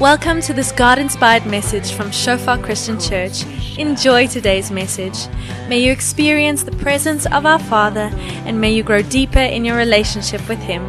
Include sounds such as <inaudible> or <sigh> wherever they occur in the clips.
Welcome to this God inspired message from Shofar Christian Church. Enjoy today's message. May you experience the presence of our Father and may you grow deeper in your relationship with Him.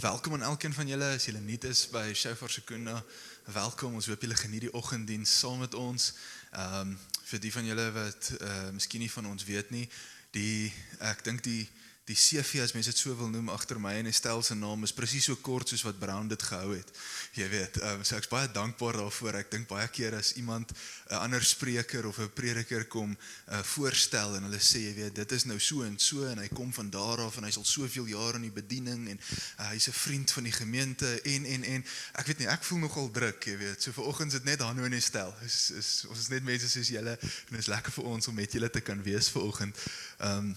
Welkom aan elkeen van julle as julle nuut is by Shofar Sekunda. Welkom. Ons hoop julle geniet die oggenddiens saam met ons. Um, vir die van julle wat uh miskien nie van ons weet nie, die ek dink die die CV as mense dit so wil noem agter my en Estel se naam is presies so kort soos wat Brown dit gehou het. Jy weet, um, so ek's baie dankbaar daarvoor. Ek dink baie keer as iemand 'n ander spreker of 'n prediker kom uh voorstel en hulle sê jy weet, dit is nou so en so en hy kom van daar af en hy's al soveel jaar in die bediening en uh, hy's 'n vriend van die gemeente en en en ek weet nie, ek voel nogal druk, jy weet. So vanoggend is dit net Hanno en Estel. Is is ons is net mense soos julle en dit is lekker vir ons om met julle te kan wees vanoggend. Ehm um,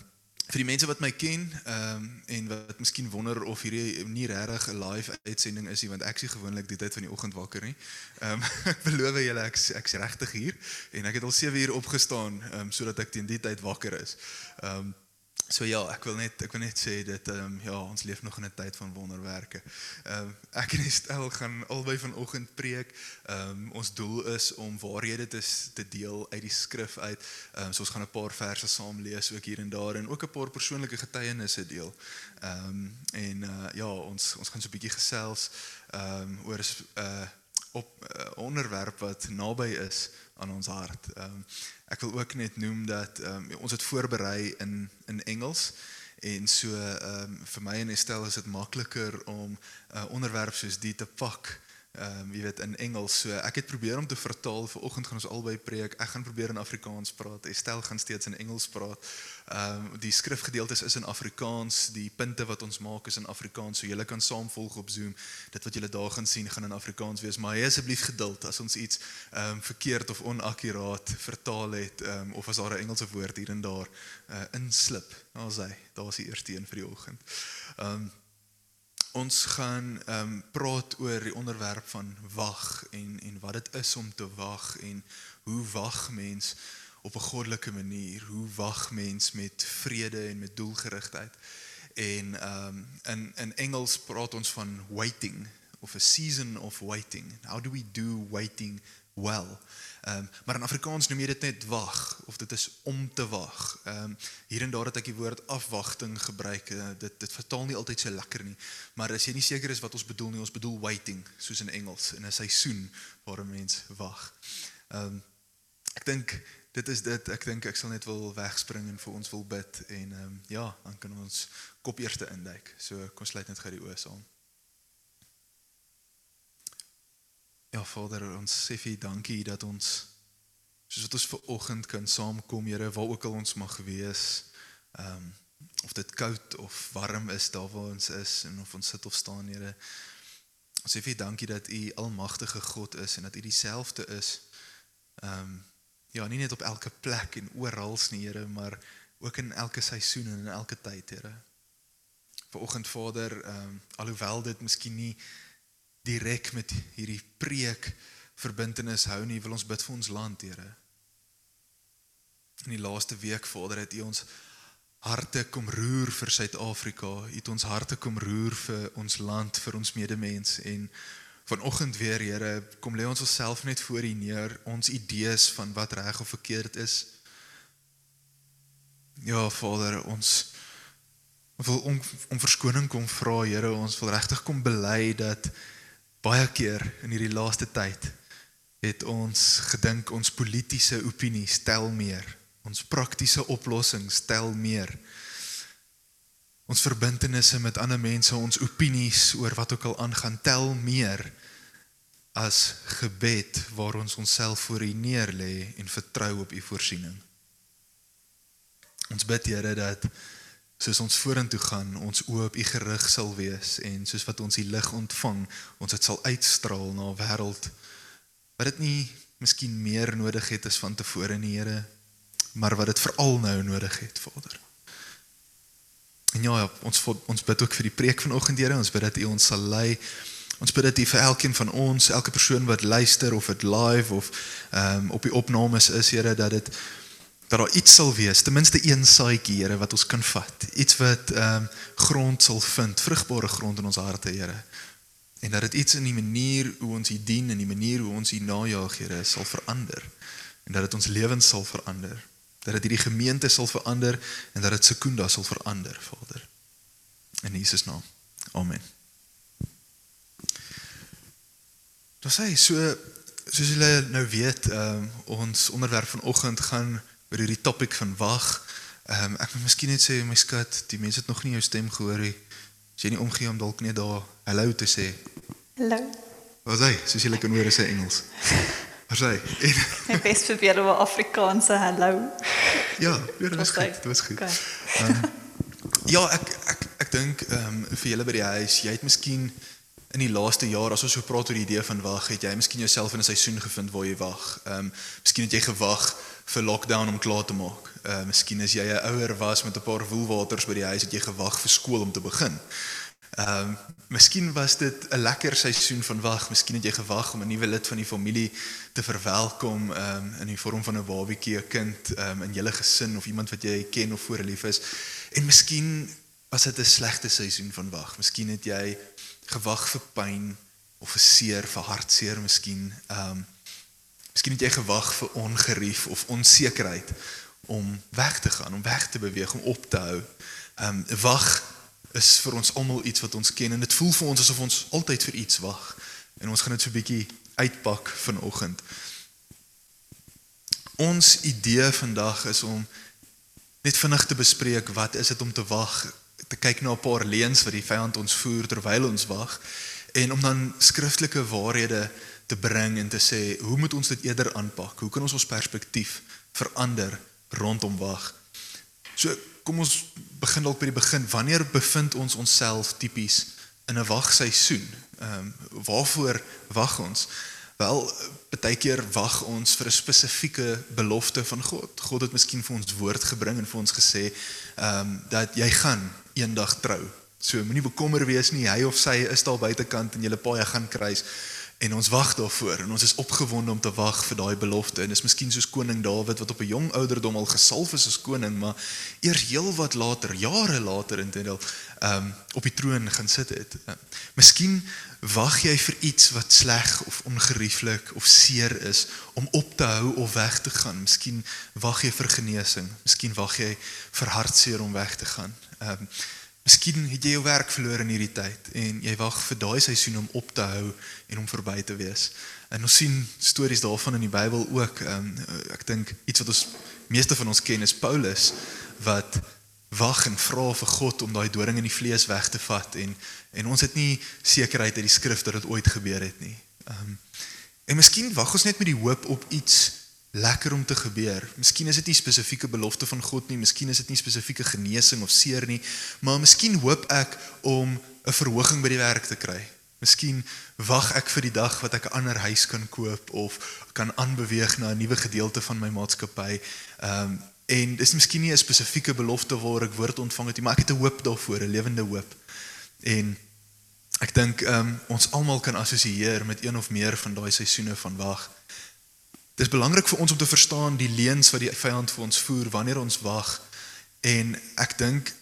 vir die mense wat my ken ehm um, en wat miskien wonder of hierdie nie regtig 'n live uitsending is nie want ek is gewoonlik die tyd van die oggend wakker nie. Ehm um, <laughs> ek beloof julle ek's ek's regtig hier en ek het al 7 uur opgestaan ehm um, sodat ek teen die tyd wakker is. Ehm um, So ja, ek wil net ek wil net sê dat ehm um, ja, ons leef nog in 'n tyd van wonderwerke. Ehm um, ek en Estel gaan albei vanoggend preek. Ehm um, ons doel is om waarhede te te deel uit die skrif uit. Ehm um, so ons gaan 'n paar verse saam lees ook hier en daar en ook 'n paar persoonlike getuienisse deel. Ehm um, en uh, ja, ons ons gaan so 'n bietjie gesels ehm um, oor 'n uh, op uh, onderwerp wat naby is aan ons hart. Ehm um, ek wil ook net noem dat ehm um, ons het voorberei in in Engels en so ehm um, vir my en Estel is dit makliker om 'n uh, onderwerp soos die te pak. Ehm um, jy weet in Engels. So ek het probeer om te vertaal. Vanoggend gaan ons albei preek. Ek gaan probeer in Afrikaans praat. Estel gaan steeds in Engels praat. Ehm um, die skrifgedeeltes is in Afrikaans. Die punte wat ons maak is in Afrikaans. So julle kan saam volg op Zoom. Dit wat julle daar gaan sien gaan in Afrikaans wees. Maar hê asseblief geduld as ons iets ehm um, verkeerd of onakkuraat vertaal het ehm um, of as daar 'n Engelse woord hier en daar uh, inslip. Daar's hy. Daar's die eerste een vir die oggend. Ehm um, ons gaan ehm um, praat oor die onderwerp van wag en en wat dit is om te wag en hoe wag mens op 'n goddelike manier? Hoe wag mens met vrede en met doelgerigtheid? En ehm um, in in Engels praat ons van waiting of a season of waiting. How do we do waiting well? Ehm um, maar in Afrikaans noem jy dit net wag of dit is om te wag. Ehm um, hier en daar het ek die woord afwagting gebruik. Uh, dit dit vertaal nie altyd so lekker nie. Maar as jy nie seker is wat ons bedoel nie, ons bedoel waiting soos in Engels in 'n seisoen waar 'n mens wag. Ehm um, ek dink dit is dit. Ek dink ek sal net wil wegspring en vir ons wil bid en ehm um, ja, dan kan ons kop eers induik. So kom sluit net gou die oë saam. Ja Vader, ons sê vir dankie dat ons soos wat ons ver oggend kan saamkom, Here, waar ook al ons mag wees. Ehm um, of dit koud of warm is daar waar ons is en of ons sit of staan, Here. Ons sê vir dankie dat U almagtige God is en dat U dieselfde is. Ehm um, ja, nie net op elke plek en oral nie, Here, maar ook in elke seisoen en in elke tyd, Here. Vanoggend Vader, ehm um, alhoewel dit miskien nie direk met hierdie preek verbintenis hou nie, wil ons bid vir ons land, Here. In die laaste week, Vader, het U ons harte kom roer vir Suid-Afrika. U het ons harte kom roer vir ons land, vir ons medemens en vanoggend weer, Here, kom lê ons onsself net voor U neer, ons idees van wat reg of verkeerd is. Ja, Vader, ons wil om, om verskoning kom vra, Here, ons wil regtig kom bely dat baie keer in hierdie laaste tyd het ons gedink ons politieke opinie stel meer, ons praktiese oplossings stel meer. Ons verbintenisse met ander mense, ons opinies oor wat ook al aangaan tel meer as gebed waar ons onsself voor U neer lê en vertrou op U voorsiening. Ons bid Here dat soos ons vorentoe gaan, ons oë op U gerig sal wees en soos wat ons die lig ontvang, ons dit sal uitstraal na 'n wêreld wat dit nie miskien meer nodig het as van tevore nie, Here, maar wat dit veral nou nodig het, Vader. En ja, ons ons bid ook vir die preek vanoggend, Here, ons bid dat U ons sal lei. Ons bid dat U vir elkeen van ons, elke persoon wat luister of dit live of ehm um, op die opnames is, Here, dat dit dat daar iets sal wees, ten minste een saadjie, Here, wat ons kan vat. Iets wat ehm um, grond sal vind, vrugbare grond in ons harte, Here. En dat dit iets in die manier hoe ons U dien en die manier hoe ons U najag, Here, sal verander. En dat dit ons lewens sal verander. Dat dit hierdie gemeente sal verander en dat dit Sekunda sal verander, Vader. In Jesus naam. Amen. Dan sê so soos julle nou weet, ehm um, ons onderwerp vanoggend gaan oor hierdie topik van wag. Ehm um, ek moet miskien net sê my skat, die mense het nog nie jou stem gehoor nie. As jy nie omgee om dalk net daar hallo te sê. Hallo. Wat sê? Soos julle kan hoor is hy Engels. Wat sê? En Ek bes probeer oor Afrikaanse hallo. ja, ja, dit was goed. Dit was goed. oké. Ehm ja, ek ek ek dink ehm vir julle by die huis, jy het miskien in die laaste jaar as ons so praat oor die idee van wag, het jy miskien jouself in 'n seisoen gevind waar jy wag. Ehm miskien het jy gewag vir lockdown om klaar te maak. Ehm miskien as jy 'n ouer was met 'n paar woelwaters by die huis, het jy gewag vir skool om te begin. Ehm um, miskien was dit 'n lekker seisoen van wag. Miskien het jy gewag om 'n nuwe lid van die familie te verwelkom ehm um, in die vorm van 'n babietjie, 'n kind ehm um, in julle gesin of iemand wat jy ken of voor lief is. En miskien was dit 'n slegte seisoen van wag. Miskien het jy gewag vir pyn of vir seer, vir hartseer miskien. Ehm um, miskien het jy gewag vir ongerief of onsekerheid om weg te gaan, om weg te beweeg, om op te hou. Ehm um, wag is vir ons almal iets wat ons ken en dit voel vir ons asof ons altyd vir iets wag. En ons gaan dit so 'n bietjie uitpak vanoggend. Ons idee vandag is om net vinnig te bespreek wat is dit om te wag, te kyk na 'n paar leuns wat die vyand ons voer terwyl ons wag en om dan skriftelike waarhede te bring en te sê hoe moet ons dit eerder aanpak? Hoe kan ons ons perspektief verander rondom wag? So kom ons begin dalk by die begin. Wanneer bevind ons onsself tipies in 'n wagseisoen? Ehm um, waarvoor wag ons? Wel, baie keer wag ons vir 'n spesifieke belofte van God. God het miskien vir ons woord gebring en vir ons gesê ehm um, dat jy gaan eendag trou. So moenie bekommer wees nie, hy of sy is daar buitekant en julle paai gaan kruis en ons wag daarvoor en ons is opgewonde om te wag vir daai belofte en dis miskien soos koning Dawid wat op 'n jong ouderdom al gesalf is as koning maar eers heelwat later jare later intendeel um, op die troon gaan sit het. Uh, miskien wag jy vir iets wat sleg of ongerieflik of seer is om op te hou of weg te gaan. Miskien wag jy vir genesing. Miskien wag jy vir hartseer om weg te gaan. Um, Miskien het jy jou werk verloor in hierdie tyd en jy wag vir daai seisoen om op te hou en om verby te wees. En ons sien stories daarvan in die Bybel ook. Um, ek dink iets wat ons meeste van ons ken is Paulus wat wag en vra vir God om daai doring in die vlees weg te vat en en ons het nie sekerheid uit die skrif dat dit ooit gebeur het nie. Ehm um, en miskien wag ons net met die hoop op iets lekker om te gebeur. Miskien is dit nie spesifieke belofte van God nie, miskien is dit nie spesifieke genesing of seer nie, maar miskien hoop ek om 'n verhoging by die werk te kry. Miskien wag ek vir die dag wat ek 'n ander huis kan koop of kan aanbeweeg na 'n nuwe gedeelte van my maatskappy. Ehm um, en dis miskien nie 'n spesifieke belofte waar ek woord ontvang het nie, maar ek het 'n hoop daarvoor, 'n lewende hoop. En ek dink ehm um, ons almal kan assosieer met een of meer van daai seisoene van wag. Dis belangrik vir ons om te verstaan die leuns wat die vyand vir ons voer wanneer ons wag. En ek dink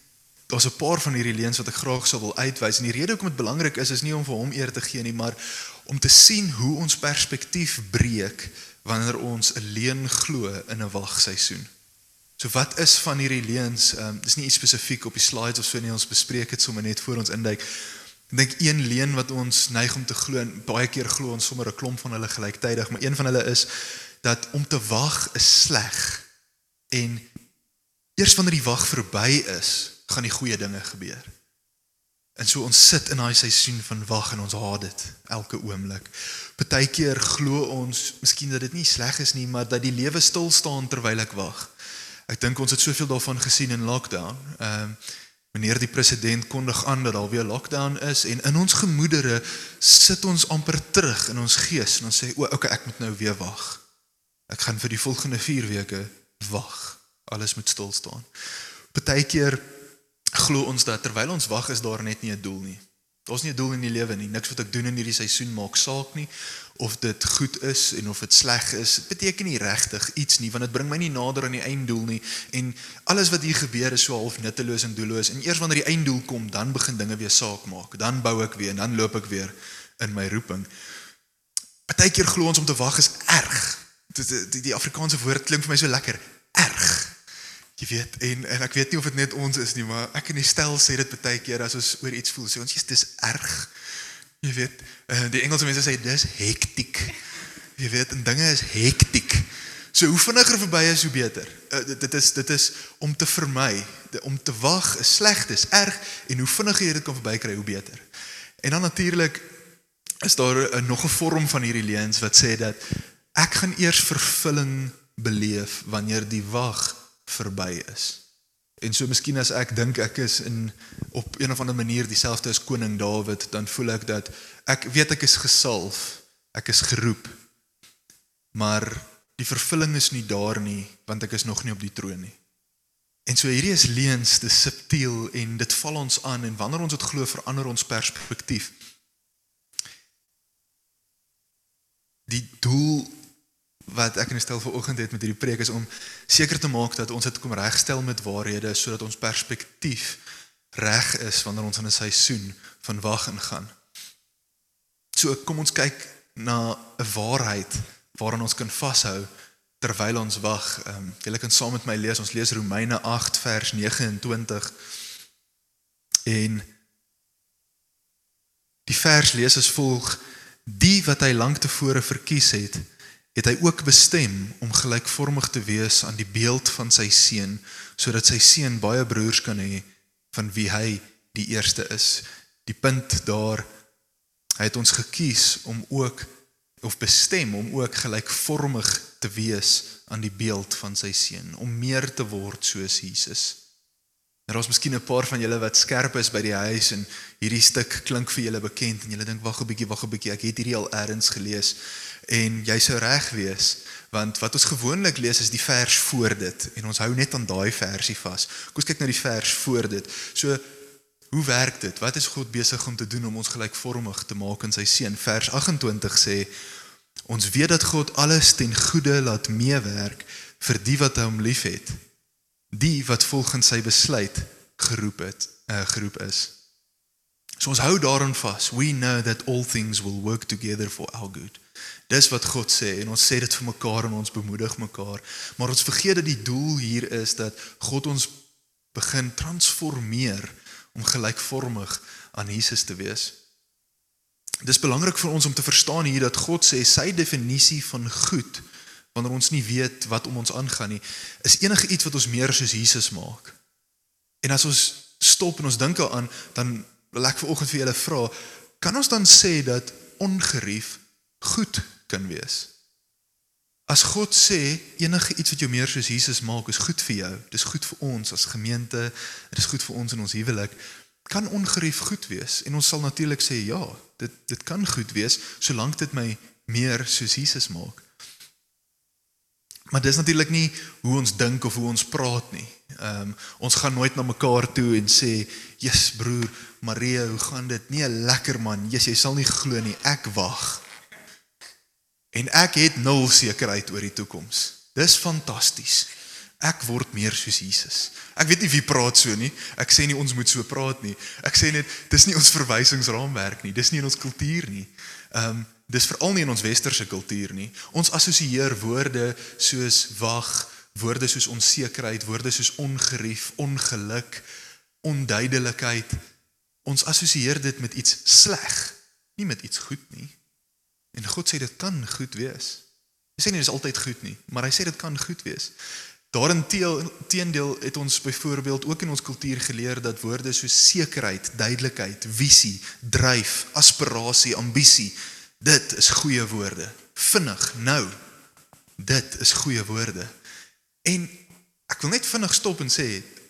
daar's 'n paar van hierdie leuns wat ek graag sou wil uitwys. En die rede hoekom dit belangrik is is nie om vir hom eer te gee nie, maar om te sien hoe ons perspektief breek wanneer ons 'n leuen glo in 'n wagseisoen. So wat is van hierdie leuns? Ehm um, dis nie iets spesifiek op die slides of so nie, ons bespreek dit sommer net voor ons induik. Ek dink een leuen wat ons neig om te glo en baie keer glo ons sommer 'n klomp van hulle gelyktydig, maar een van hulle is dat om te wag is sleg. En eers wanneer die wag verby is, gaan die goeie dinge gebeur. En so ons sit in daai seisoen van wag en ons haat dit elke oomblik. Partykeer glo ons miskien dat dit nie sleg is nie, maar dat die lewe stil staan terwyl ek wag. Ek dink ons het soveel daarvan gesien in lockdown. Ehm um, wanneer die president kondig aan dat daar weer lockdown is en in ons gemoedere sit ons amper terug in ons gees en ons sê o, okay, ek moet nou weer wag. Ek gaan vir die volgende 4 weke wag. Alles moet stil staan. Partykeer glo ons dat terwyl ons wag is daar net nie 'n doel nie. Daar's nie 'n doel in die lewe nie. Niks wat ek doen in hierdie seisoen maak saak nie of dit goed is en of dit sleg is. Dit beteken nie regtig iets nie want dit bring my nie nader aan die einddoel nie en alles wat hier gebeur is so half nutteloos en doelloos. En eers wanneer die einddoel kom, dan begin dinge weer saak maak. Dan bou ek weer en dan loop ek weer in my roeping. Partykeer glo ons om te wag is erg. Dit die, die, Afrikaanse woord klink vir my so lekker. Erg. Jy weet en en ek weet nie of dit net ons is nie, maar ek in die stel sê dit baie keer as ons oor iets voel, sê ons jy's dis erg. Jy weet, uh, die Engelse mense sê dis hektiek. Jy weet, en dinge is hektiek. So hoe vinniger verby is hoe beter. Uh, dit, dit is dit is om te vermy, om te wag is sleg, dis erg en hoe vinniger jy dit kan verbykry hoe beter. En dan natuurlik is daar uh, nog 'n vorm van hierdie leuns wat sê dat ek gaan eers vervulling beleef wanneer die wag verby is. En so miskien as ek dink ek is in op een of ander manier dieselfde as koning Dawid, dan voel ek dat ek weet ek is gesalf, ek is geroep. Maar die vervulling is nie daar nie want ek is nog nie op die troon nie. En so hierdie is leuns, dis subtiel en dit val ons aan en wanneer ons dit glo verander ons perspektief. Die doel wat ek in die stel vanoggend het met hierdie preek is om seker te maak dat ons dit kom regstel met waarhede sodat ons perspektief reg is wanneer ons in 'n seisoen van wag ingaan. So kom ons kyk na 'n waarheid waaraan ons kan vashou terwyl ons wag. Ehm um, julle kan saam met my lees. Ons lees Romeine 8 vers 29. En die vers lees as volg: Die wat hy lank tevore verkies het, het hy ook bestem om gelykvormig te wees aan die beeld van sy seun sodat sy seun baie broers kan hê van wie hy die eerste is. Die punt daar hy het ons gekies om ook of bestem om ook gelykvormig te wees aan die beeld van sy seun, om meer te word soos Jesus. Nou daar's miskien 'n paar van julle wat skerp is by die huis en hierdie stuk klink vir julle bekend en julle dink wag 'n bietjie, wag 'n bietjie, ek het hierdie al eers gelees en jy sou reg wees want wat ons gewoonlik lees is die vers voor dit en ons hou net aan daai versie vas. Kom ons kyk na die vers voor dit. So hoe werk dit? Wat is God besig om te doen om ons gelykvormig te maak in sy seun? Vers 28 sê ons weet dat God alles ten goeie laat meewerk vir die wat hom liefhet. Die wat volgens sy besluit geroep het, uh, geroep is. So ons hou daarin vas. We know that all things will work together for our good. Dis wat God sê en ons sê dit vir mekaar en ons bemoedig mekaar. Maar ons vergeet dat die doel hier is dat God ons begin transformeer om gelykvormig aan Jesus te wees. Dis belangrik vir ons om te verstaan hier dat God sê sy definisie van goed wanneer ons nie weet wat om ons aangaan nie, is enige iets wat ons meer soos Jesus maak. En as ons stop en ons dink daaraan, dan wil ek vanoggend vir julle vra, kan ons dan sê dat ongerief goed kan wees. As God sê enige iets wat jou meer soos Jesus maak is goed vir jou, dis goed vir ons as gemeente, dit is goed vir ons in ons huwelik, kan ongerief goed wees en ons sal natuurlik sê ja, dit dit kan goed wees solank dit my meer soos Jesus maak. Maar dis natuurlik nie hoe ons dink of hoe ons praat nie. Ehm um, ons gaan nooit na mekaar toe en sê, "Jesus broer, Maria, hoe gaan dit? Nee, lekker man. Jesus, jy sal nie glo nie. Ek wag." En ek het nul sekerheid oor die toekoms. Dis fantasties. Ek word meer soos Jesus. Ek weet nie wie praat so nie. Ek sê nie ons moet so praat nie. Ek sê net dis nie ons verwysingsraamwerk nie. Dis nie in ons kultuur nie. Ehm um, dis veral nie in ons westerse kultuur nie. Ons assosieer woorde soos wag, woorde soos onsekerheid, woorde soos ongerief, ongeluk, onduidelikheid. Ons assosieer dit met iets sleg, nie met iets goed nie. En God sê dit kan goed wees. Hy sê nie dit is altyd goed nie, maar hy sê dit kan goed wees. Daarin teendeel het ons byvoorbeeld ook in ons kultuur geleer dat woorde soos sekerheid, duidelikheid, visie, dryf, aspirasie, ambisie, dit is goeie woorde. Vinnig, nou. Dit is goeie woorde. En ek wil net vinnig stop en sê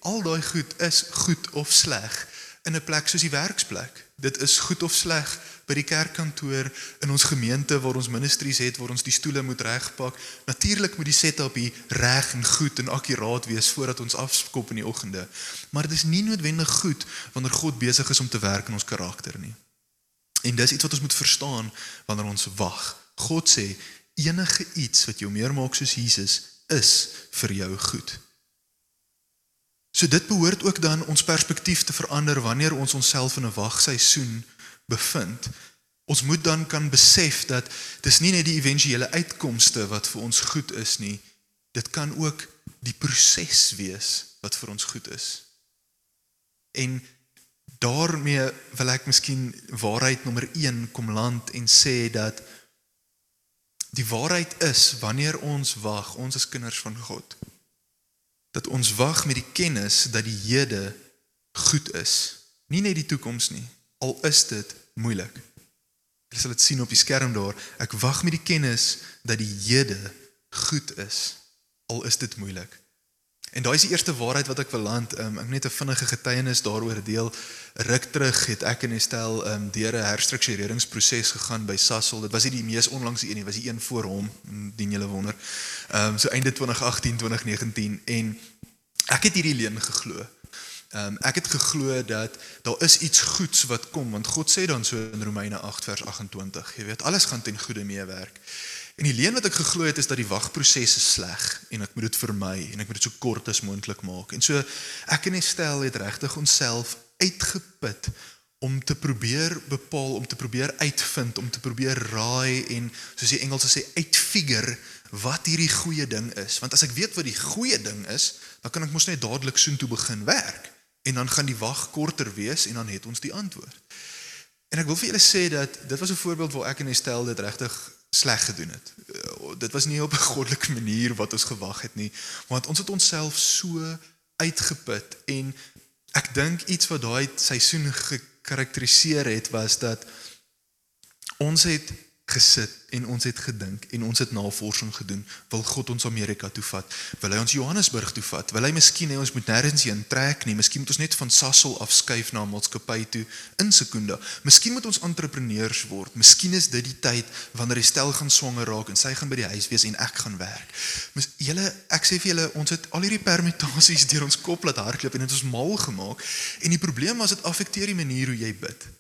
al daai goed is goed of sleg in 'n plek soos die werksplek. Dit is goed of sleg by die kerkkantoor, in ons gemeente waar ons ministries het waar ons die stoele moet regpak. Natuurlik moet die setup hier reg en goed en akkuraat wees voordat ons afskop in die oggende. Maar dit is nie noodwendig goed wanneer God besig is om te werk in ons karakter nie. En dis iets wat ons moet verstaan wanneer ons wag. God sê enige iets wat jou meer maak soos Jesus is vir jou goed. So dit behoort ook dan ons perspektief te verander wanneer ons onsself in 'n wagseisoen bevind. Ons moet dan kan besef dat dis nie net die éventuele uitkomste wat vir ons goed is nie. Dit kan ook die proses wees wat vir ons goed is. En daarmee wil ek miskien waarheid nommer 1 kom land en sê dat die waarheid is wanneer ons wag, ons is kinders van God dat ons wag met die kennis dat die hede goed is. Nie net die toekoms nie, al is dit moeilik. Jy sal dit sien op die skerm daar. Ek wag met die kennis dat die hede goed is, al is dit moeilik. En daai is die eerste waarheid wat ek wil land. Um, ek net 'n vinnige getuienis daaroor deel. Ruk terug het ek en Estel um, deur 'n herstruktureringsproses gegaan by Sasol. Dit was nie die mees onlangse een nie, was die een voor hom, dien julle wonder. Ehm um, so einde 2018, 2019 en ek het hierdie leen geglo. Ehm um, ek het geglo dat daar is iets goeds wat kom want God sê dan so in Romeine 8 vers 28, jy weet alles gaan ten goeie meewerk. En die leen wat ek geglo het is dat die wagproses sleg en ek moet dit vermy en ek moet dit so kort as moontlik maak. En so ek en Estel het regtig onsself uitgeput om te probeer bepaal, om te probeer uitvind, om te probeer raai en soos die Engelse sê uitfigure wat hierdie goeie ding is. Want as ek weet wat die goeie ding is, dan kan ek mos net dadelik soontoe begin werk en dan gaan die wag korter wees en dan het ons die antwoord. En ek wil vir julle sê dat dit was 'n voorbeeld waar ek en Estel dit regtig sleg gedoen het. Uh, dit was nie op 'n goddelike manier wat ons gewag het nie, want ons het onsself so uitgeput en ek dink iets wat daai seisoen gekarakteriseer het was dat ons het gesit en ons het gedink en ons het navorsing gedoen. Wil God ons Amerika toe vat? Wil hy ons Johannesburg toe vat? Wil hy miskien hê ons moet nêrens heen trek nie? Miskien moet ons net van Sasol afskuif na maatskappy toe in Sekunda. Miskien moet ons entrepreneurs word. Miskien is dit die tyd wanneer die stel gaan swanger raak en sy gaan by die huis wees en ek gaan werk. Mis julle ek sê vir julle ons het al hierdie permutasies <laughs> deur ons kop laat hardloop en dit ons mal gemaak. En die probleem was dit affekteer die manier hoe jy bid.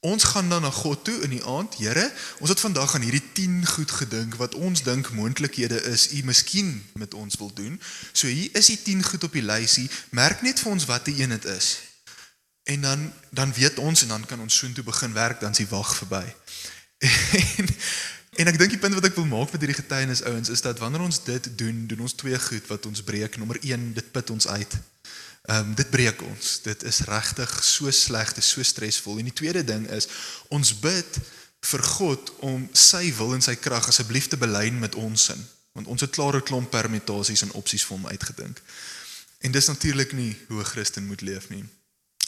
Ons gaan dan na God toe in die aand. Here, ons het vandag aan hierdie 10 goed gedink wat ons dink moontlikhede is U miskien met ons wil doen. So hier is die 10 goed op die lysie. Merk net vir ons wat die een dit is. En dan dan weet ons en dan kan ons soontoe begin werk dan is die wag verby. <laughs> En, en ek dink die punt wat ek wil maak met hierdie getuienis ouens is dat wanneer ons dit doen, doen ons twee goed wat ons breek. Nommer 1, dit put ons uit. Ehm um, dit breek ons. Dit is regtig so sleg, dit is so stresvol. En die tweede ding is ons bid vir God om sy wil en sy krag asseblief te belyn met ons sin, want ons het klare klomp permutasies en opsies vir hom uitgedink. En dis natuurlik nie hoe 'n Christen moet leef nie.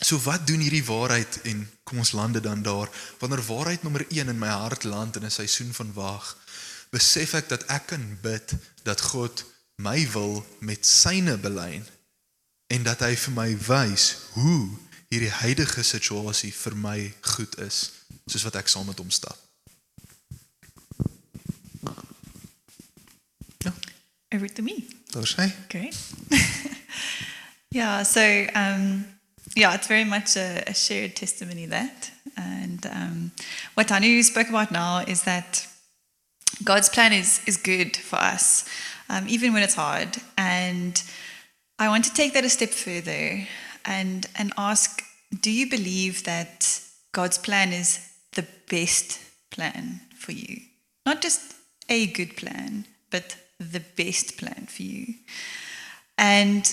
So wat doen hierdie waarheid en kom ons lande dan daar wanneer waarheid nommer 1 in my hart land in 'n seisoen van wag besef ek dat ek kan bid dat God my wil met syne belyn en dat hy vir my wys hoe hierdie huidige situasie vir my goed is soos wat ek saam met hom stap. Ja, Over to me. daar sê. Great. yeah, so um, yeah, it's very much a, a shared testimony that. And um, what Tanu spoke about now is that God's plan is, is good for us, um, even when it's hard. And I want to take that a step further and, and ask do you believe that God's plan is the best plan for you? Not just a good plan, but the best plan for you. And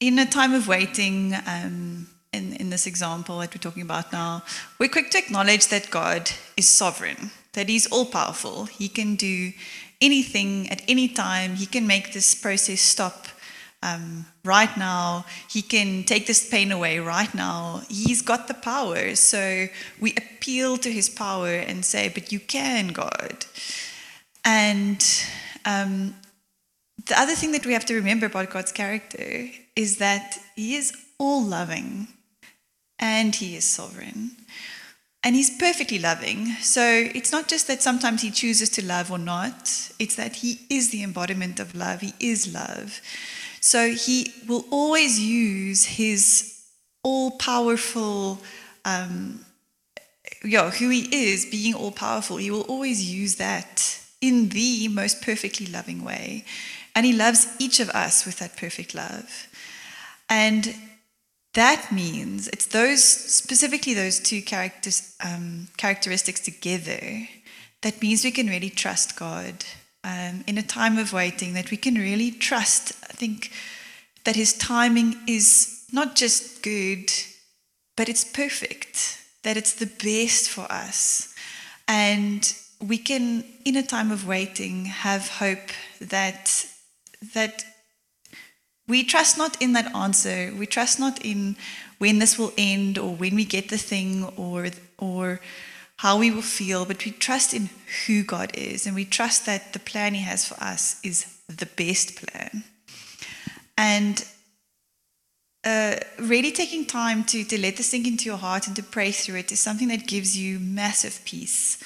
in a time of waiting, um, in, in this example that we're talking about now, we're quick to acknowledge that God is sovereign, that He's all powerful. He can do anything at any time, He can make this process stop. Um, right now, he can take this pain away right now. He's got the power. So we appeal to his power and say, But you can, God. And um, the other thing that we have to remember about God's character is that He is all loving and He is sovereign. and He's perfectly loving. So it's not just that sometimes He chooses to love or not, it's that He is the embodiment of love. He is love. So He will always use His all powerful, um, yeah, who He is, being all powerful. He will always use that in the most perfectly loving way. And He loves each of us with that perfect love. And that means it's those specifically those two characters, um, characteristics together that means we can really trust God um, in a time of waiting. That we can really trust. Think that His timing is not just good, but it's perfect. That it's the best for us, and we can, in a time of waiting, have hope that that we trust not in that answer. We trust not in when this will end or when we get the thing or or how we will feel, but we trust in who God is and we trust that the plan he has for us is the best plan. And uh, really taking time to, to let this sink into your heart and to pray through it is something that gives you massive peace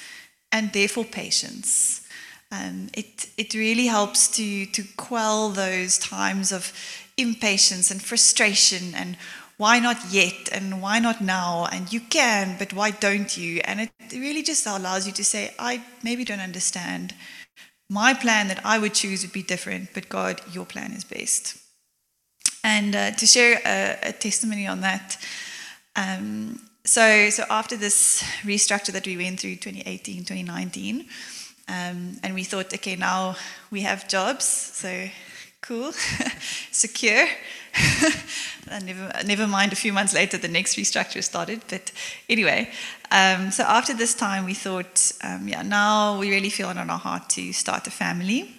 and therefore patience. Um, it, it really helps to, to quell those times of impatience and frustration and why not yet and why not now? And you can but why don't you? And it really just allows you to say i maybe don't understand. My plan that i would choose would be different but god your plan is best and uh, to share a, a, testimony on that um, so so after this restructure that we went through 2018 2019 um, and we thought, okay, now we have jobs, so cool, <laughs> secure. <laughs> never, never mind, a few months later, the next restructure started. But anyway, um, so after this time, we thought, um, yeah, now we really feel it on our heart to start a family.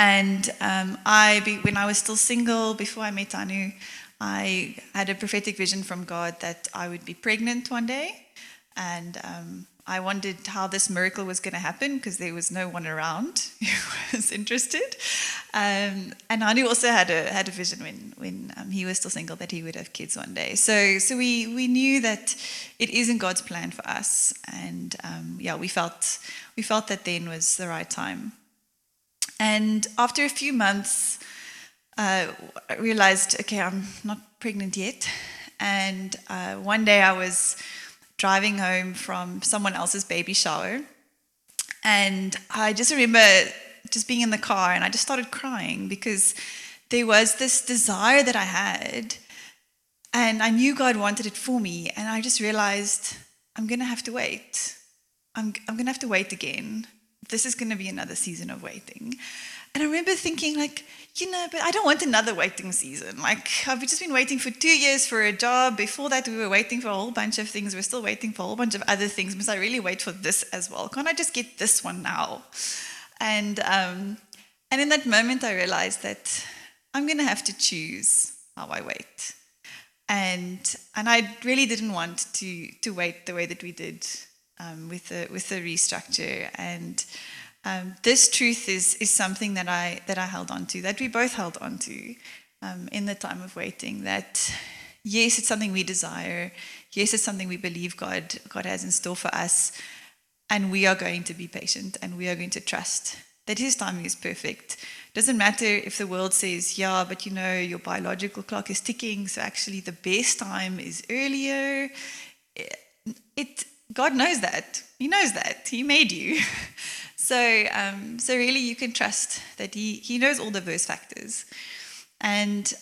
And um, I, when I was still single, before I met Anu, I had a prophetic vision from God that I would be pregnant one day. And um, I wondered how this miracle was going to happen because there was no one around <laughs> who was interested. Um, and Anu also had a had a vision when when um, he was still single that he would have kids one day. So so we we knew that it isn't God's plan for us, and um, yeah, we felt we felt that then was the right time. And after a few months, uh, I realized okay, I'm not pregnant yet. And uh, one day I was driving home from someone else's baby shower. And I just remember just being in the car and I just started crying because there was this desire that I had. And I knew God wanted it for me. And I just realized I'm going to have to wait. I'm, I'm going to have to wait again. This is going to be another season of waiting. And I remember thinking, like, you know, but I don't want another waiting season. Like, I've just been waiting for two years for a job. Before that, we were waiting for a whole bunch of things. We're still waiting for a whole bunch of other things. Must I really wait for this as well? Can't I just get this one now? And um, and in that moment, I realized that I'm going to have to choose how I wait. And and I really didn't want to to wait the way that we did um, with the with the restructure and. Um, this truth is, is something that I, that I held on to, that we both held on to um, in the time of waiting. That, yes, it's something we desire. Yes, it's something we believe God, God has in store for us. And we are going to be patient and we are going to trust that His timing is perfect. Doesn't matter if the world says, yeah, but you know, your biological clock is ticking, so actually the best time is earlier. It, it God knows that. He knows that. He made you. <laughs> So, um, so really, you can trust that he, he knows all the verse factors. And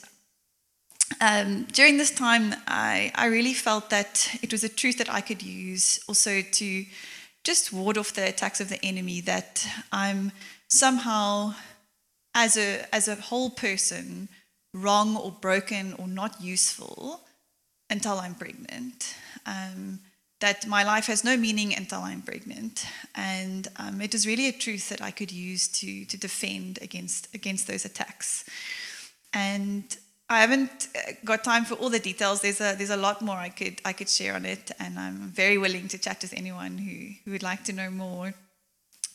um, during this time, I, I really felt that it was a truth that I could use also to just ward off the attacks of the enemy, that I'm somehow, as a, as a whole person, wrong or broken or not useful until I'm pregnant. Um, that my life has no meaning until I'm pregnant. And um, was really a truth that I could use to, to defend against, against those attacks. And I haven't uh, got time for all the details. There's a, there's a lot more I could, I could share on it, and I'm very willing to chat with anyone who, who would like to know more.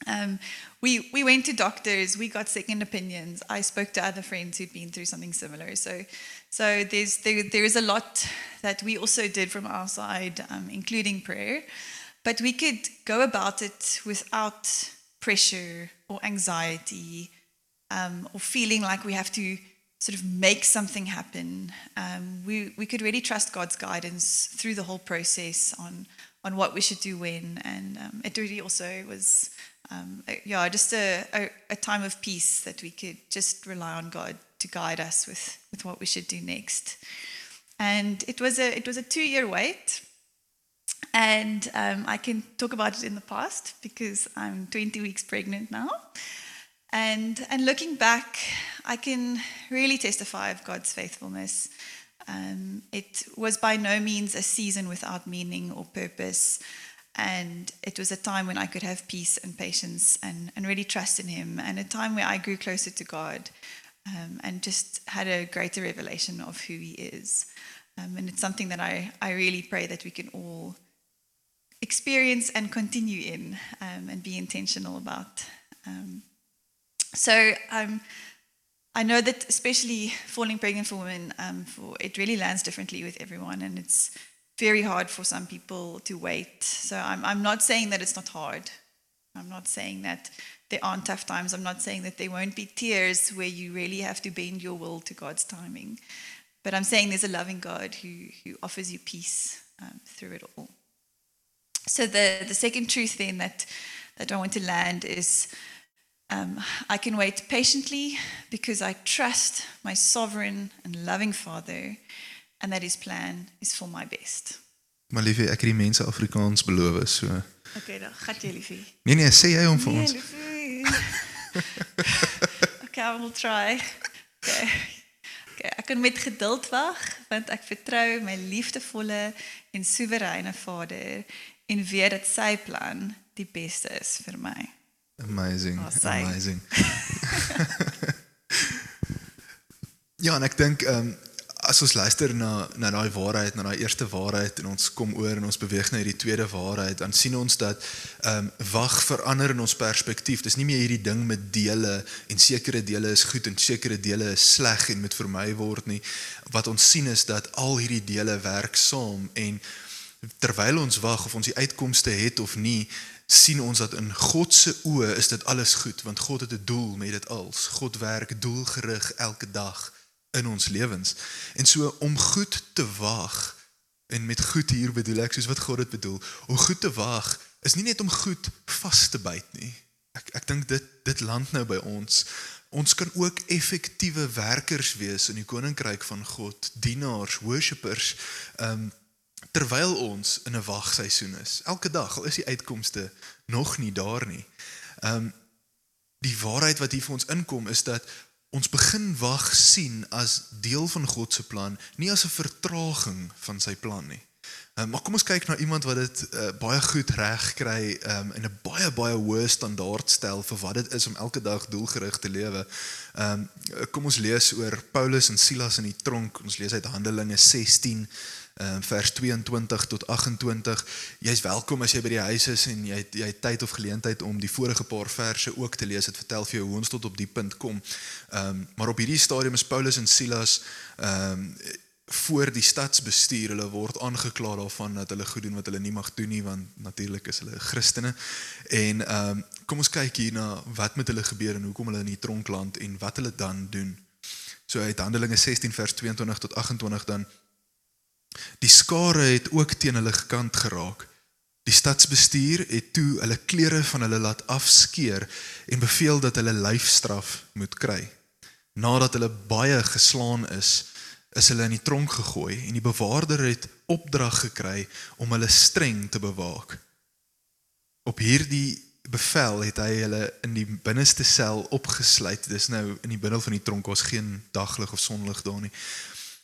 Um, we, we went to doctors, we got second opinions. I spoke to other friends who'd been through something similar. So, so there's, there, there is a lot that we also did from our side, um, including prayer. But we could go about it without pressure or anxiety um, or feeling like we have to sort of make something happen. Um, we, we could really trust God's guidance through the whole process on, on what we should do when. And um, it really also was, um, yeah, just a, a, a time of peace that we could just rely on God to guide us with, with what we should do next. And it was a, it was a two year wait. And um, I can talk about it in the past because I'm 20 weeks pregnant now. And, and looking back, I can really testify of God's faithfulness. Um, it was by no means a season without meaning or purpose. And it was a time when I could have peace and patience and, and really trust in Him, and a time where I grew closer to God um, and just had a greater revelation of who He is. Um, and it's something that I, I really pray that we can all experience and continue in um, and be intentional about. Um, so um, I know that especially falling pregnant for women, um, for it really lands differently with everyone, and it's very hard for some people to wait. So I'm, I'm not saying that it's not hard. I'm not saying that there aren't tough times. I'm not saying that there won't be tears where you really have to bend your will to God's timing. But I'm saying there's a loving God who, who offers you peace um, through it all. So the, the second truth then that, that I want to land is um, I can wait patiently because I trust my sovereign and loving Father and that his plan is for my best. Maar liefie, ek het die mense Afrikaans beloof so. Okay, dan gaat jy liefie. Nee nee, sê jy hom vir Nee, ons. <laughs> okay, I will try. Okay. Okay, ek kan met geduld wag want ek vertrou my liefdevolle en soewereine Vader en weet dat sy plan die beste is vir my. Amazing. Oh, amazing. <laughs> ja, en ek dink ehm um, as ons luister na na daai waarheid, na daai eerste waarheid en ons kom oor en ons beweeg na hierdie tweede waarheid, dan sien ons dat ehm um, wag verander in ons perspektief. Dis nie meer hierdie ding met dele en sekere dele is goed en sekere dele is sleg en moet vermy word nie. Wat ons sien is dat al hierdie dele werk saam en terwyl ons wag of ons die uitkomste het of nie, sien ons dat in God se oë is dit alles goed want God het 'n doel met dit als. God werk doelgerig elke dag in ons lewens. En so om goed te wag en met goed hier bedoel ek soos wat God dit bedoel. Om goed te wag is nie net om goed vas te byt nie. Ek ek dink dit dit land nou by ons. Ons kan ook effektiewe werkers wees in die koninkryk van God, dienaars, worshipers, ehm um, terwyl ons in 'n wagseisoen is. Elke dag al is die uitkomste nog nie daar nie. Ehm um, die waarheid wat hier vir ons inkom is dat ons begin wag sien as deel van God se plan, nie as 'n vertraging van sy plan nie. Um, maar kom ons kyk na iemand wat dit uh, baie goed reg kry um, en 'n baie baie hoë standaard stel vir wat dit is om elke dag doelgerig te lewe. Um, kom ons lees oor Paulus en Silas in die tronk. Ons lees uit Handelinge 16 um, vers 22 tot 28. Jy's welkom as jy by die huis is en jy het, jy het tyd of geleentheid om die vorige paar verse ook te lees. Dit vertel vir jou hoe ons tot op die punt kom. Ehm um, maar op hierdie stadium is Paulus en Silas ehm um, voor die stadsbestuur. Hulle word aangekla daarvan dat hulle goed doen wat hulle nie mag doen nie want natuurlik is hulle Christene. En ehm um, kom ons kyk hier na wat met hulle gebeur en hoekom hulle in die tronk land en wat hulle dan doen. So uit Handelinge 16 vers 22 tot 28 dan Die skare het ook teen hulle gekant geraak. Die stadsbestuur het toe hulle klere van hulle laat afskeer en beveel dat hulle lyfstraf moet kry. Nadat hulle baie geslaan is, is hulle in die tronk gegooi en die bewaarder het opdrag gekry om hulle streng te bewaak. Op hierdie bevel het hy hulle in die binneste sel opgesluit. Dis nou in die binnel van die tronk was geen daglig of sonlig daar nie.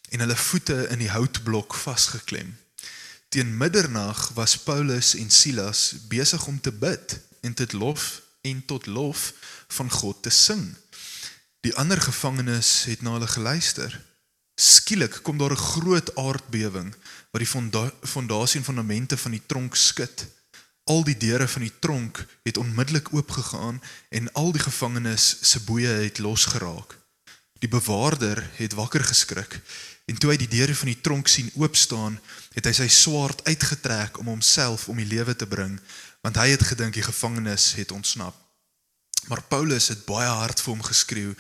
En hulle voete in die houtblok vasgeklem. Teen middernag was Paulus en Silas besig om te bid en dit lof en tot lof van God te sing. Die ander gevangenes het na hulle geluister. Skielik kom daar 'n groot aardbewing wat die fonda fondasie en fondamente van die tronk skud. Al die deure van die tronk het onmiddellik oopgegaan en al die gevangenes se boeye het losgeraak. Die bewaarder het wakker geskrik En toe hy die deure van die tronk sien oop staan, het hy sy swaard uitgetrek om homself om die lewe te bring, want hy het gedink die gevangenes het ontsnap. Maar Paulus het baie hard vir hom geskreeu: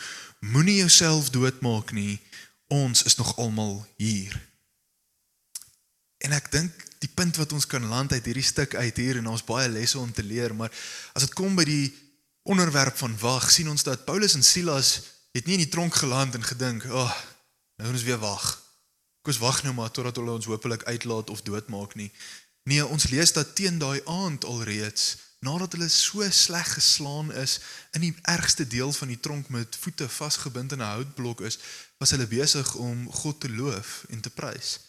Moenie jouself doodmaak nie. Ons is nog almal hier. En ek dink die punt wat ons kan land uit hierdie stuk uit hier en ons baie lesse om te leer, maar as dit kom by die onderwerp van wag, sien ons dat Paulus en Silas het nie in die tronk geland en gedink, "Ag, oh, nou ons weer wag." Kom ons wag nou maar totdat hulle ons hopelik uitlaat of doodmaak nie. Nee, ons lees dat teen daai aand alreeds nadat hulle so sleg geslaan is in die ergste deel van die tronk met voete vasgebind in 'n houtblok is, was hulle besig om God te loof en te prys.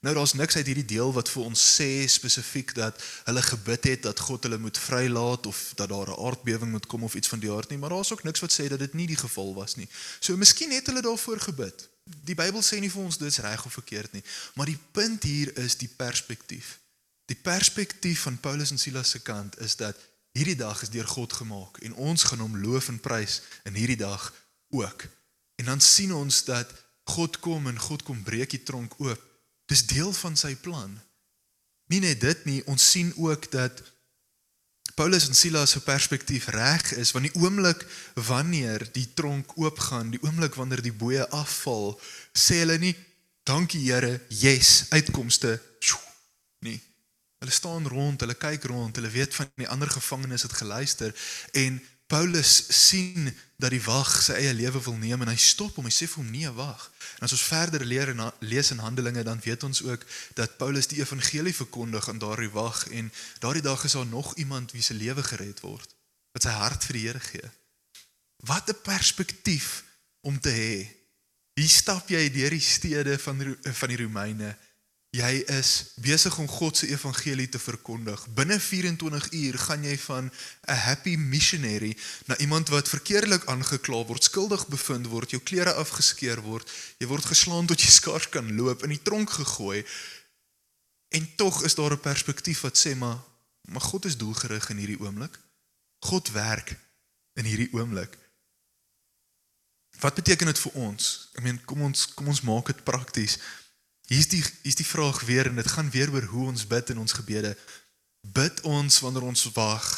Nou daar's niks uit hierdie deel wat vir ons sê spesifiek dat hulle gebid het dat God hulle moet vrylaat of dat daar 'n aardbewing moet kom of iets van die aard nie, maar daar's ook niks wat sê dat dit nie die geval was nie. So miskien het hulle daarvoor gebid. Die Bybel sê nie vir ons dit's reg of verkeerd nie, maar die punt hier is die perspektief. Die perspektief van Paulus en Silas se kant is dat hierdie dag is deur God gemaak en ons gaan hom loof en prys in hierdie dag ook. En dan sien ons dat God kom en God kom breek die tronk oop Dis deel van sy plan. Nie net dit nie, ons sien ook dat Paulus en Silas se perspektief reg is want die oomblik wanneer die tronk oopgaan, die oomblik wanneer die boeye afval, sê hulle nie dankie Here, yes, uitkomste. Nee. Hulle staan rond, hulle kyk rond, hulle weet van die ander gevangenes het geluister en Paulus sien dat die wag sy eie lewe wil neem en hy stop hom. Hy sê vir hom nee, wag. En as ons verder leer en lees in Handelinge, dan weet ons ook dat Paulus die evangelie verkondig aan daardie wag en daardie dag is daar nog iemand wie se lewe gered word wat sy hart vir die Here gee. Wat 'n perspektief om te hê. Hier stap jy deur die stede van van die Romeine Jy is besig om God se evangelie te verkondig. Binne 24 uur gaan jy van 'n happy missionary na iemand wat verkeerdelik aangekla word, skuldig bevind word, jou klere afgeskeur word, jy word geslaan tot jy skaars kan loop, in die tronk gegooi. En tog is daar 'n perspektief wat sê maar maar God is doelgerig in hierdie oomblik. God werk in hierdie oomblik. Wat beteken dit vir ons? Ek meen, kom ons kom ons maak dit prakties. Hier's die hier's die vraag weer en dit gaan weer oor hoe ons bid in ons gebede. Bid ons wanneer ons wag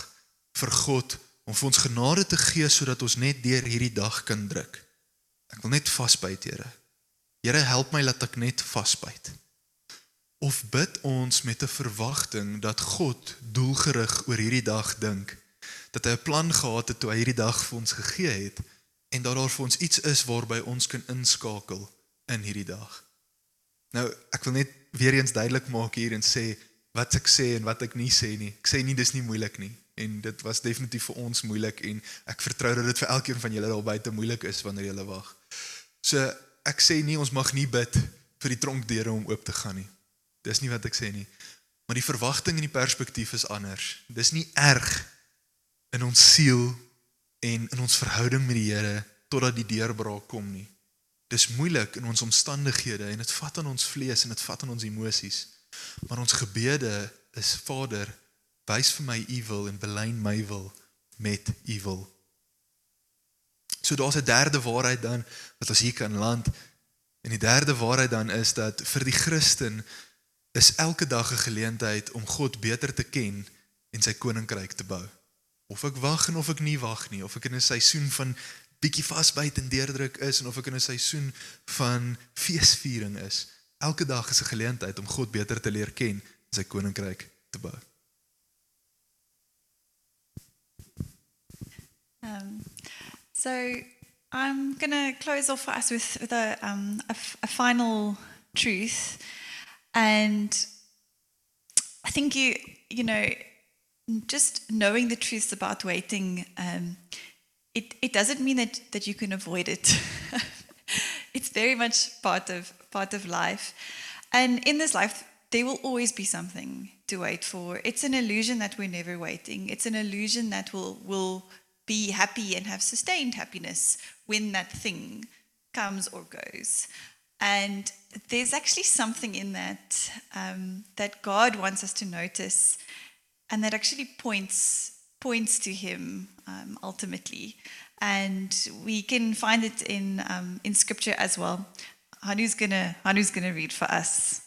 vir God om vir ons genade te gee sodat ons net deur hierdie dag kan druk. Ek wil net vasbyt, Here. Here, help my laat ek net vasbyt. Of bid ons met 'n verwagting dat God doelgerig oor hierdie dag dink, dat hy 'n plan gehad het toe hy hierdie dag vir ons gegee het en dat daar vir ons iets is waarby ons kan inskakel in hierdie dag. Nou, ek wil net weer eens duidelik maak hier en sê wat ek sê en wat ek nie sê nie. Ek sê nie dis nie moeilik nie en dit was definitief vir ons moeilik en ek vertrou dat dit vir elkeen van julle daar buite moeilik is wanneer julle wag. So ek sê nie ons mag nie bid vir die tronkdeure om oop te gaan nie. Dis nie wat ek sê nie. Maar die verwagting en die perspektief is anders. Dis nie erg in ons siel en in ons verhouding met die Here totdat die deurbraak kom nie. Dis moeilik in ons omstandighede en dit vat aan ons vlees en dit vat aan ons emosies. Maar ons gebede is Vader, wys vir my u wil en belyn my wil met u wil. So daar's 'n derde waarheid dan wat ons hier kan land. En die derde waarheid dan is dat vir die Christen is elke dag 'n geleentheid om God beter te ken en sy koninkryk te bou. Of ek wag en of ek nie wag nie, of ek in 'n seisoen van bietjie vasbyt en deurdruk is en of ek in 'n seisoen van feesviering is. Elke dag is 'n geleentheid om God beter te leer ken en sy koninkryk te bou. Um, so I'm going to close off for us with, with a, um, a, final truth. And I think you, you know, just knowing the truths about waiting, um, it, it doesn't mean that, that you can avoid it. <laughs> it's very much part of part of life. And in this life, there will always be something to wait for. It's an illusion that we're never waiting. It's an illusion that will will be happy and have sustained happiness when that thing comes or goes. And there's actually something in that um, that God wants us to notice, and that actually points points to Him um, ultimately. And we can find it in um, in Scripture as well. Hanu's gonna Hanu's gonna read for us.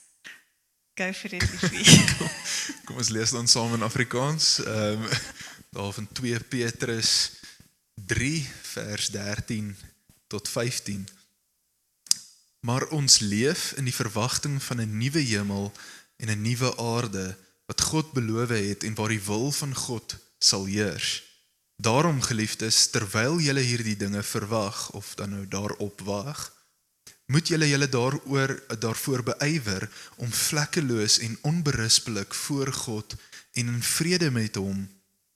Go for it, Liefie. <laughs> Kom ons lees dan saam in Afrikaans. Ehm um, daar van 2 Petrus 3 vers 13 tot 15. Maar ons leef in die verwagting van 'n nuwe hemel en 'n nuwe aarde wat God beloof het en waar die wil van God sal heers. Daarom geliefdes, terwyl julle hierdie dinge verwag of dan nou daarop wag, moet julle julle daaroor daarvoor beywer om vlekkeloos en onberispelik voor God en in vrede met hom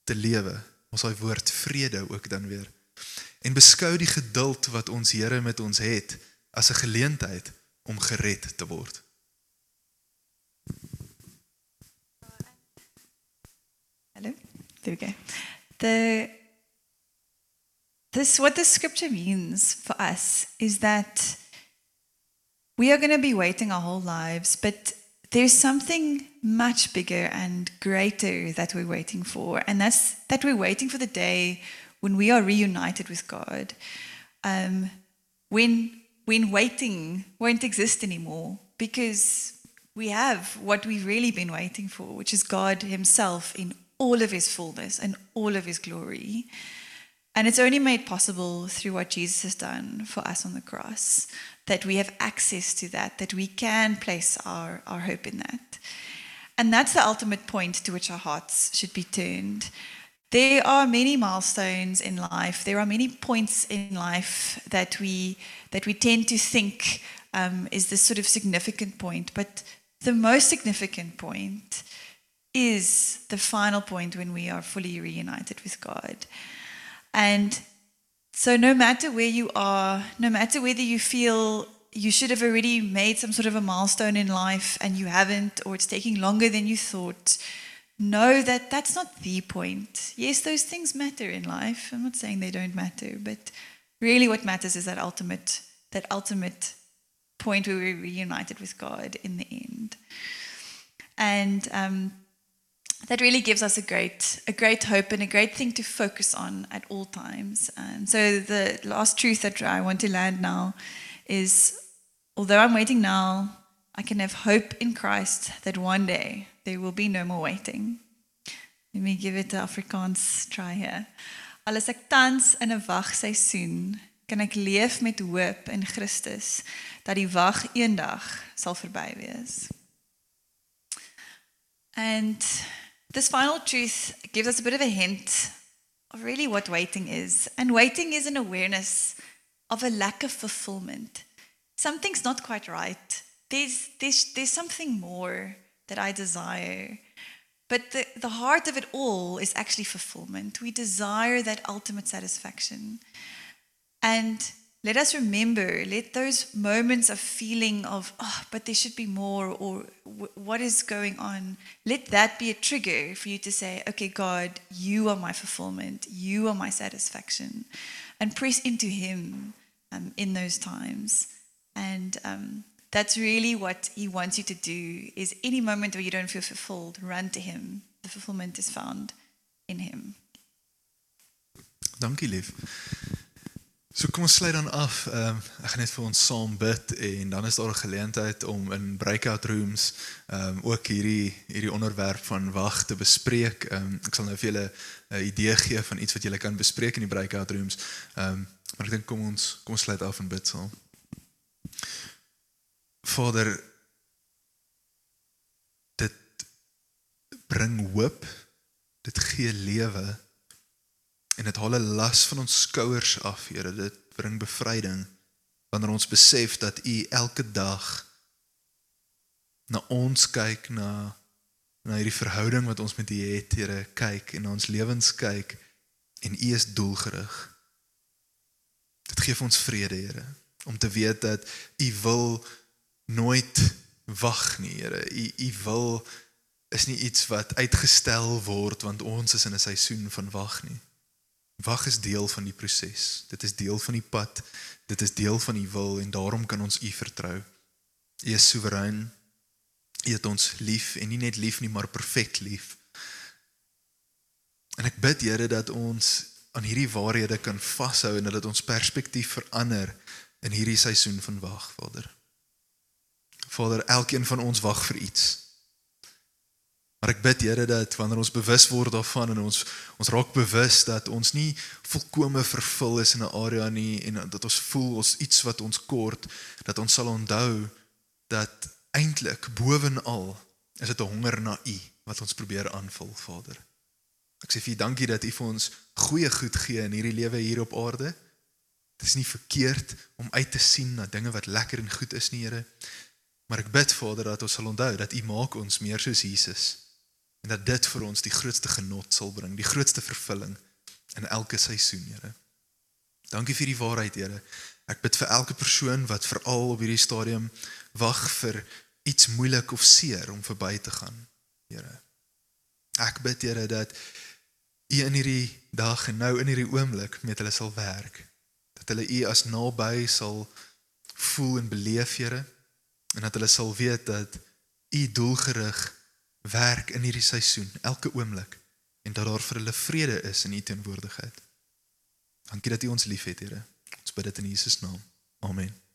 te lewe. Ons daai woord vrede ook dan weer. En beskou die geduld wat ons Here met ons het as 'n geleentheid om gered te word. There we go. The this what the scripture means for us is that we are going to be waiting our whole lives, but there's something much bigger and greater that we're waiting for, and that's that we're waiting for the day when we are reunited with God. Um, when when waiting won't exist anymore because we have what we've really been waiting for, which is God Himself in all of His fullness and all of His glory. And it's only made possible through what Jesus has done for us on the cross that we have access to that, that we can place our, our hope in that. And that's the ultimate point to which our hearts should be turned. There are many milestones in life. There are many points in life that we that we tend to think um, is this sort of significant point. But the most significant point is the final point when we are fully reunited with God. And so, no matter where you are, no matter whether you feel you should have already made some sort of a milestone in life and you haven't, or it's taking longer than you thought, know that that's not the point. Yes, those things matter in life. I'm not saying they don't matter, but really what matters is that ultimate, that ultimate point where we're reunited with God in the end. And um, that really gives us a great, a great hope and a great thing to focus on at all times. And so the last truth that I want to land now is, although I'm waiting now, I can have hope in Christ that one day there will be no more waiting. Let me give it a Afrikaans try here. Al is ek tans in 'n wagseisoen, kan ek leef met hoop in Christus dat die wag eendag sal verby wees. And this final truth gives us a bit of a hint of really what waiting is. And waiting is an awareness of a lack of fulfillment. Something's not quite right. There's, there's, there's something more that I desire. But the, the heart of it all is actually fulfillment. We desire that ultimate satisfaction. And let us remember, let those moments of feeling of, oh, but there should be more, or what is going on, let that be a trigger for you to say, okay, God, you are my fulfillment, you are my satisfaction, and press into Him um, in those times. And um, that's really what He wants you to do. Is any moment where you don't feel fulfilled, run to Him. The fulfillment is found in Him. Dankie lief. So kom ons sluit dan af. Ehm um, ek gaan net vir ons saam bid en dan is daar 'n geleentheid om in breakout rooms ehm um, ook hierdie hierdie onderwerp van wag te bespreek. Ehm um, ek sal nou vir julle 'n idee gee van iets wat julle kan bespreek in die breakout rooms. Ehm um, maar ek dink kom ons kom ons sluit af en bid saam. Vader dit bring hoop. Dit gee lewe en dit haal 'n las van ons skouers af, Here. Dit bring bevryding wanneer ons besef dat U elke dag na ons kyk na na hierdie verhouding wat ons met U het, Here, kyk en na ons lewens kyk en U is doelgerig. Dit gee vir ons vrede, Here, om te weet dat U wil nooit wag nie, Here. U U wil is nie iets wat uitgestel word want ons is in 'n seisoen van wag nie. Wag is deel van die proses. Dit is deel van die pad. Dit is deel van die wil en daarom kan ons U vertrou. U is soewerein. U het ons lief en nie net lief nie, maar perfek lief. En ek bid Here dat ons aan hierdie waarhede kan vashou en dat dit ons perspektief verander in hierdie seisoen van wag, Vader. Vader, elkeen van ons wag vir iets. Maar ek bid Here dat wanneer ons bewus word daarvan en ons ons raak bewus dat ons nie volkome vervul is in 'n area nie en dat ons voel ons iets wat ons kort, dat ons sal onthou dat eintlik bovenal is dit 'n honger na U wat ons probeer aanvul, Vader. Ek sê vir U dankie dat U vir ons goeie goed gee in hierdie lewe hier op aarde. Dit is nie verkeerd om uit te sien na dinge wat lekker en goed is nie, Here. Maar ek bid Vader dat ons sal onthou dat U maak ons meer soos Jesus en dat dit vir ons die grootste genot sal bring, die grootste vervulling in elke seisoen, Here. Dankie vir die waarheid, Here. Ek bid vir elke persoon wat veral op hierdie stadium wag vir iets moeilik of seer om verby te gaan, Here. Ek bid Here dat U in hierdie dag en nou in hierdie oomblik met hulle sal werk. Dat hulle U as naby sal voel en beleef, Here, en dat hulle sal weet dat U doelgerig werk in hierdie seisoen, elke oomblik en dat daar vir hulle vrede is in U teenwoordigheid. Dankie dat U ons liefhet, Here. Ons bid dit in Jesus naam. Amen.